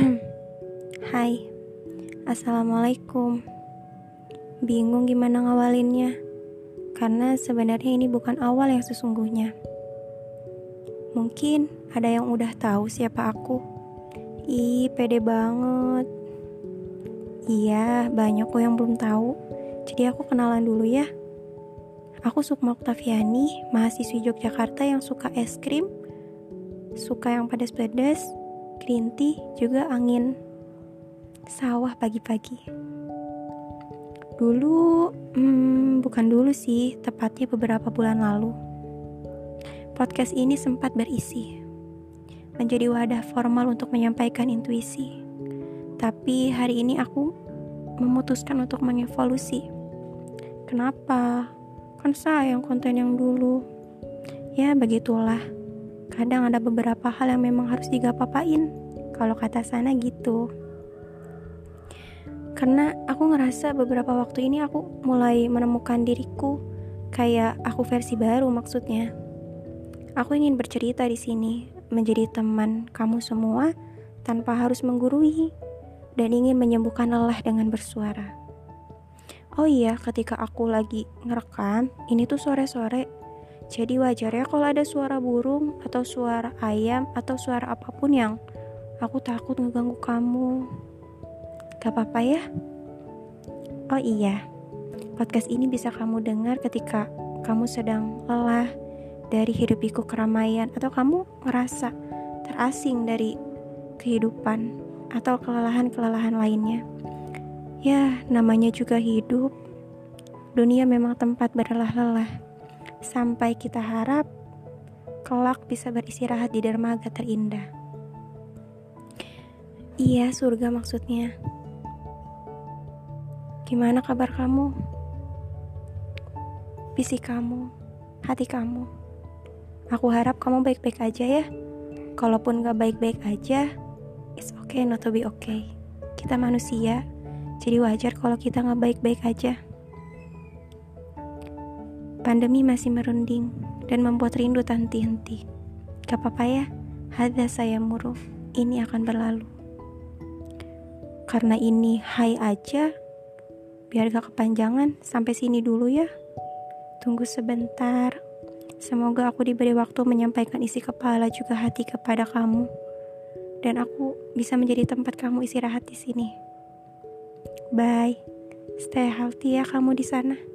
Hai, Assalamualaikum. Bingung gimana ngawalinnya? Karena sebenarnya ini bukan awal yang sesungguhnya. Mungkin ada yang udah tahu siapa aku? Ih, pede banget. Iya, banyak kok yang belum tahu. Jadi aku kenalan dulu ya. Aku Sukma Oktaviani, mahasiswi Yogyakarta yang suka es krim, suka yang pedas-pedas, green juga angin sawah pagi-pagi. Dulu, hmm, bukan dulu sih, tepatnya beberapa bulan lalu. Podcast ini sempat berisi, menjadi wadah formal untuk menyampaikan intuisi. Tapi hari ini aku memutuskan untuk mengevolusi. Kenapa? Kan sayang konten yang dulu. Ya, begitulah. Kadang ada beberapa hal yang memang harus digapapain. Kalau kata sana gitu. Karena aku ngerasa beberapa waktu ini aku mulai menemukan diriku kayak aku versi baru maksudnya. Aku ingin bercerita di sini, menjadi teman kamu semua tanpa harus menggurui dan ingin menyembuhkan lelah dengan bersuara. Oh iya, ketika aku lagi ngerekam, ini tuh sore-sore. Jadi wajar ya kalau ada suara burung atau suara ayam atau suara apa pun yang aku takut ngeganggu kamu. Gak apa-apa ya? Oh iya, podcast ini bisa kamu dengar ketika kamu sedang lelah dari hidup hidupiku keramaian atau kamu ngerasa terasing dari kehidupan atau kelelahan-kelelahan lainnya. Ya, namanya juga hidup. Dunia memang tempat berlelah-lelah. Sampai kita harap kelak bisa beristirahat di dermaga terindah. Iya, surga maksudnya. Gimana kabar kamu? Visi kamu, hati kamu. Aku harap kamu baik-baik aja ya. Kalaupun gak baik-baik aja, it's okay not to be okay. Kita manusia, jadi wajar kalau kita nggak baik-baik aja. Pandemi masih merunding dan membuat rindu tanti henti. Gak apa-apa ya, hadza saya muruh. Ini akan berlalu. Karena ini hai aja, biar gak kepanjangan, sampai sini dulu ya. Tunggu sebentar. Semoga aku diberi waktu menyampaikan isi kepala juga hati kepada kamu. Dan aku bisa menjadi tempat kamu istirahat di sini. Bye. Stay healthy ya kamu di sana.